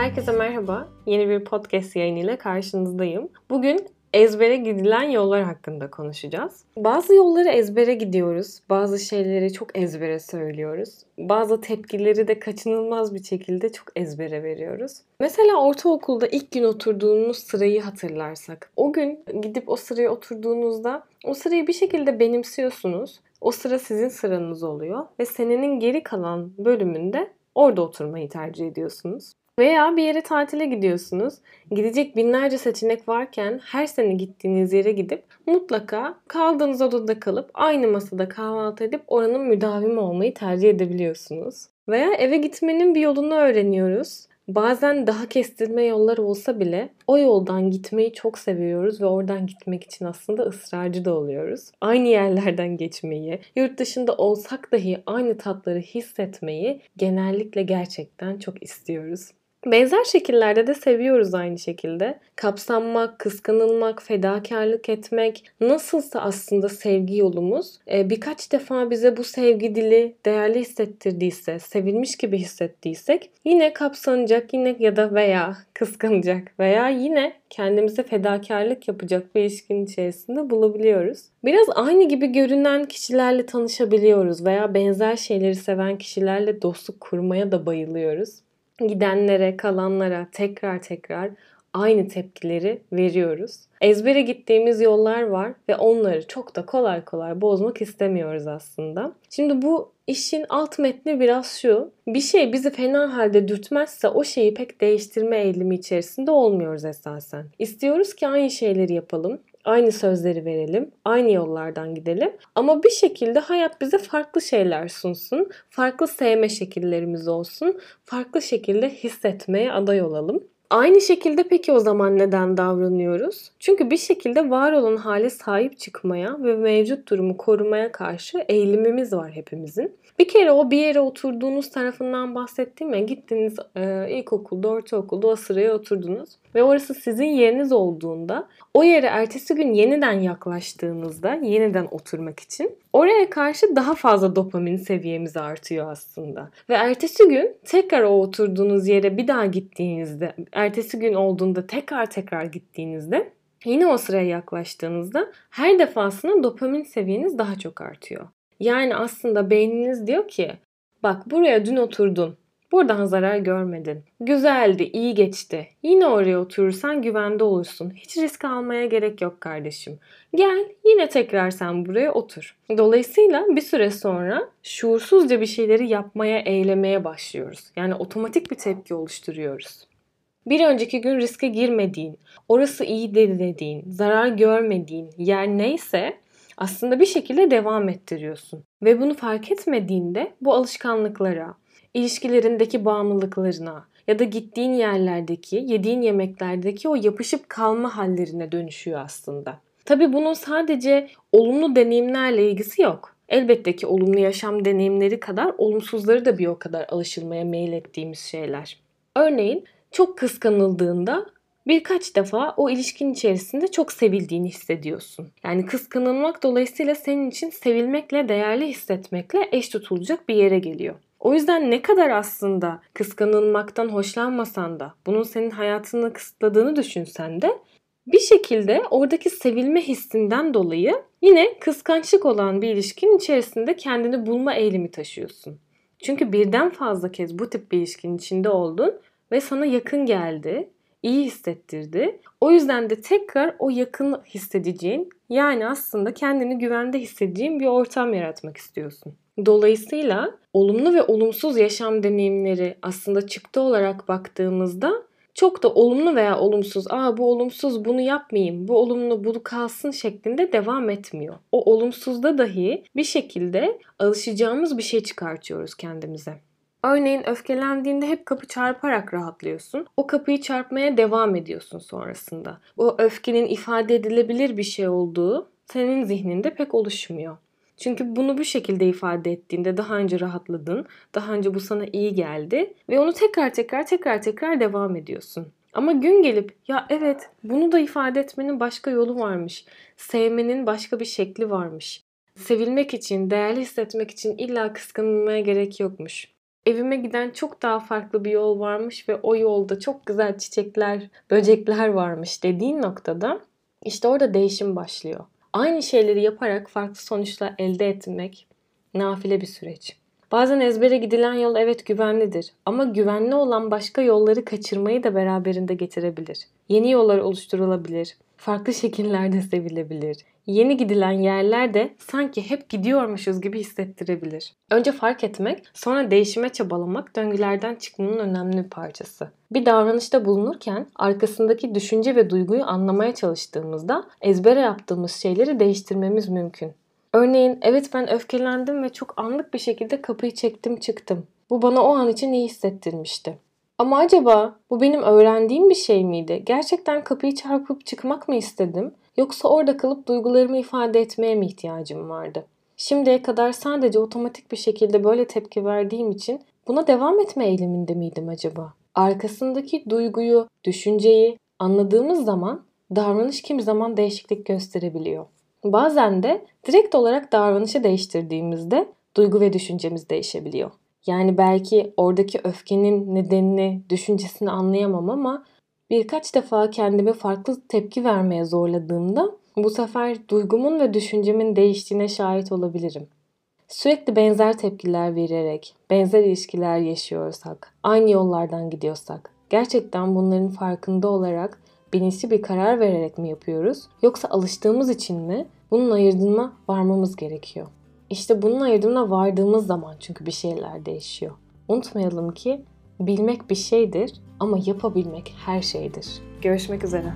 Herkese merhaba. Yeni bir podcast yayınıyla karşınızdayım. Bugün ezbere gidilen yollar hakkında konuşacağız. Bazı yolları ezbere gidiyoruz. Bazı şeyleri çok ezbere söylüyoruz. Bazı tepkileri de kaçınılmaz bir şekilde çok ezbere veriyoruz. Mesela ortaokulda ilk gün oturduğunuz sırayı hatırlarsak. O gün gidip o sıraya oturduğunuzda o sırayı bir şekilde benimsiyorsunuz. O sıra sizin sıranız oluyor ve senenin geri kalan bölümünde orada oturmayı tercih ediyorsunuz. Veya bir yere tatile gidiyorsunuz. Gidecek binlerce seçenek varken her sene gittiğiniz yere gidip mutlaka kaldığınız odada kalıp aynı masada kahvaltı edip oranın müdavimi olmayı tercih edebiliyorsunuz. Veya eve gitmenin bir yolunu öğreniyoruz. Bazen daha kestirme yollar olsa bile o yoldan gitmeyi çok seviyoruz ve oradan gitmek için aslında ısrarcı da oluyoruz. Aynı yerlerden geçmeyi, yurt dışında olsak dahi aynı tatları hissetmeyi genellikle gerçekten çok istiyoruz. Benzer şekillerde de seviyoruz aynı şekilde. Kapsanmak, kıskanılmak, fedakarlık etmek nasılsa aslında sevgi yolumuz e, birkaç defa bize bu sevgi dili değerli hissettirdiyse, sevilmiş gibi hissettiysek yine kapsanacak yine ya da veya kıskanacak veya yine kendimize fedakarlık yapacak bir ilişkinin içerisinde bulabiliyoruz. Biraz aynı gibi görünen kişilerle tanışabiliyoruz veya benzer şeyleri seven kişilerle dostluk kurmaya da bayılıyoruz gidenlere, kalanlara tekrar tekrar aynı tepkileri veriyoruz. Ezbere gittiğimiz yollar var ve onları çok da kolay kolay bozmak istemiyoruz aslında. Şimdi bu işin alt metni biraz şu. Bir şey bizi fena halde dürtmezse o şeyi pek değiştirme eğilimi içerisinde olmuyoruz esasen. İstiyoruz ki aynı şeyleri yapalım aynı sözleri verelim, aynı yollardan gidelim. Ama bir şekilde hayat bize farklı şeyler sunsun, farklı sevme şekillerimiz olsun, farklı şekilde hissetmeye aday olalım. Aynı şekilde peki o zaman neden davranıyoruz? Çünkü bir şekilde var olan hale sahip çıkmaya ve mevcut durumu korumaya karşı eğilimimiz var hepimizin. Bir kere o bir yere oturduğunuz tarafından bahsettiğim ya gittiniz e, ilkokulda, ortaokulda o sıraya oturdunuz ve orası sizin yeriniz olduğunda o yere ertesi gün yeniden yaklaştığınızda yeniden oturmak için oraya karşı daha fazla dopamin seviyemiz artıyor aslında. Ve ertesi gün tekrar o oturduğunuz yere bir daha gittiğinizde, ertesi gün olduğunda tekrar tekrar gittiğinizde Yine o sıraya yaklaştığınızda her defasında dopamin seviyeniz daha çok artıyor. Yani aslında beyniniz diyor ki bak buraya dün oturdun. Buradan zarar görmedin. Güzeldi, iyi geçti. Yine oraya oturursan güvende olursun. Hiç risk almaya gerek yok kardeşim. Gel yine tekrar sen buraya otur. Dolayısıyla bir süre sonra şuursuzca bir şeyleri yapmaya, eylemeye başlıyoruz. Yani otomatik bir tepki oluşturuyoruz. Bir önceki gün riske girmediğin, orası iyi dediğin, zarar görmediğin yer neyse aslında bir şekilde devam ettiriyorsun. Ve bunu fark etmediğinde bu alışkanlıklara, ilişkilerindeki bağımlılıklarına ya da gittiğin yerlerdeki, yediğin yemeklerdeki o yapışıp kalma hallerine dönüşüyor aslında. Tabi bunun sadece olumlu deneyimlerle ilgisi yok. Elbette ki olumlu yaşam deneyimleri kadar olumsuzları da bir o kadar alışılmaya meyil ettiğimiz şeyler. Örneğin çok kıskanıldığında birkaç defa o ilişkin içerisinde çok sevildiğini hissediyorsun. Yani kıskanılmak dolayısıyla senin için sevilmekle, değerli hissetmekle eş tutulacak bir yere geliyor. O yüzden ne kadar aslında kıskanılmaktan hoşlanmasan da bunun senin hayatını kısıtladığını düşünsen de bir şekilde oradaki sevilme hissinden dolayı yine kıskançlık olan bir ilişkinin içerisinde kendini bulma eğilimi taşıyorsun. Çünkü birden fazla kez bu tip bir ilişkinin içinde oldun ve sana yakın geldi iyi hissettirdi. O yüzden de tekrar o yakın hissedeceğin yani aslında kendini güvende hissedeceğin bir ortam yaratmak istiyorsun. Dolayısıyla olumlu ve olumsuz yaşam deneyimleri aslında çıktı olarak baktığımızda çok da olumlu veya olumsuz, aa bu olumsuz bunu yapmayayım, bu olumlu bunu kalsın şeklinde devam etmiyor. O olumsuzda dahi bir şekilde alışacağımız bir şey çıkartıyoruz kendimize. Örneğin öfkelendiğinde hep kapı çarparak rahatlıyorsun. O kapıyı çarpmaya devam ediyorsun sonrasında. O öfkenin ifade edilebilir bir şey olduğu senin zihninde pek oluşmuyor. Çünkü bunu bu şekilde ifade ettiğinde daha önce rahatladın, daha önce bu sana iyi geldi ve onu tekrar tekrar tekrar tekrar devam ediyorsun. Ama gün gelip ya evet bunu da ifade etmenin başka yolu varmış. Sevmenin başka bir şekli varmış. Sevilmek için, değerli hissetmek için illa kıskanılmaya gerek yokmuş evime giden çok daha farklı bir yol varmış ve o yolda çok güzel çiçekler, böcekler varmış dediğin noktada işte orada değişim başlıyor. Aynı şeyleri yaparak farklı sonuçlar elde etmek nafile bir süreç. Bazen ezbere gidilen yol evet güvenlidir ama güvenli olan başka yolları kaçırmayı da beraberinde getirebilir. Yeni yollar oluşturulabilir, farklı şekillerde sevilebilir. Yeni gidilen yerler de sanki hep gidiyormuşuz gibi hissettirebilir. Önce fark etmek, sonra değişime çabalamak döngülerden çıkmanın önemli bir parçası. Bir davranışta bulunurken arkasındaki düşünce ve duyguyu anlamaya çalıştığımızda ezbere yaptığımız şeyleri değiştirmemiz mümkün. Örneğin evet ben öfkelendim ve çok anlık bir şekilde kapıyı çektim çıktım. Bu bana o an için iyi hissettirmişti. Ama acaba bu benim öğrendiğim bir şey miydi? Gerçekten kapıyı çarpıp çıkmak mı istedim? Yoksa orada kalıp duygularımı ifade etmeye mi ihtiyacım vardı? Şimdiye kadar sadece otomatik bir şekilde böyle tepki verdiğim için buna devam etme eğiliminde miydim acaba? Arkasındaki duyguyu, düşünceyi anladığımız zaman davranış kim zaman değişiklik gösterebiliyor. Bazen de direkt olarak davranışı değiştirdiğimizde duygu ve düşüncemiz değişebiliyor. Yani belki oradaki öfkenin nedenini, düşüncesini anlayamam ama birkaç defa kendime farklı tepki vermeye zorladığımda bu sefer duygumun ve düşüncemin değiştiğine şahit olabilirim. Sürekli benzer tepkiler vererek, benzer ilişkiler yaşıyorsak, aynı yollardan gidiyorsak, gerçekten bunların farkında olarak bilinçli bir karar vererek mi yapıyoruz yoksa alıştığımız için mi bunun ayırdığına varmamız gerekiyor. İşte bunun ayırdığına vardığımız zaman çünkü bir şeyler değişiyor. Unutmayalım ki bilmek bir şeydir ama yapabilmek her şeydir. Görüşmek üzere.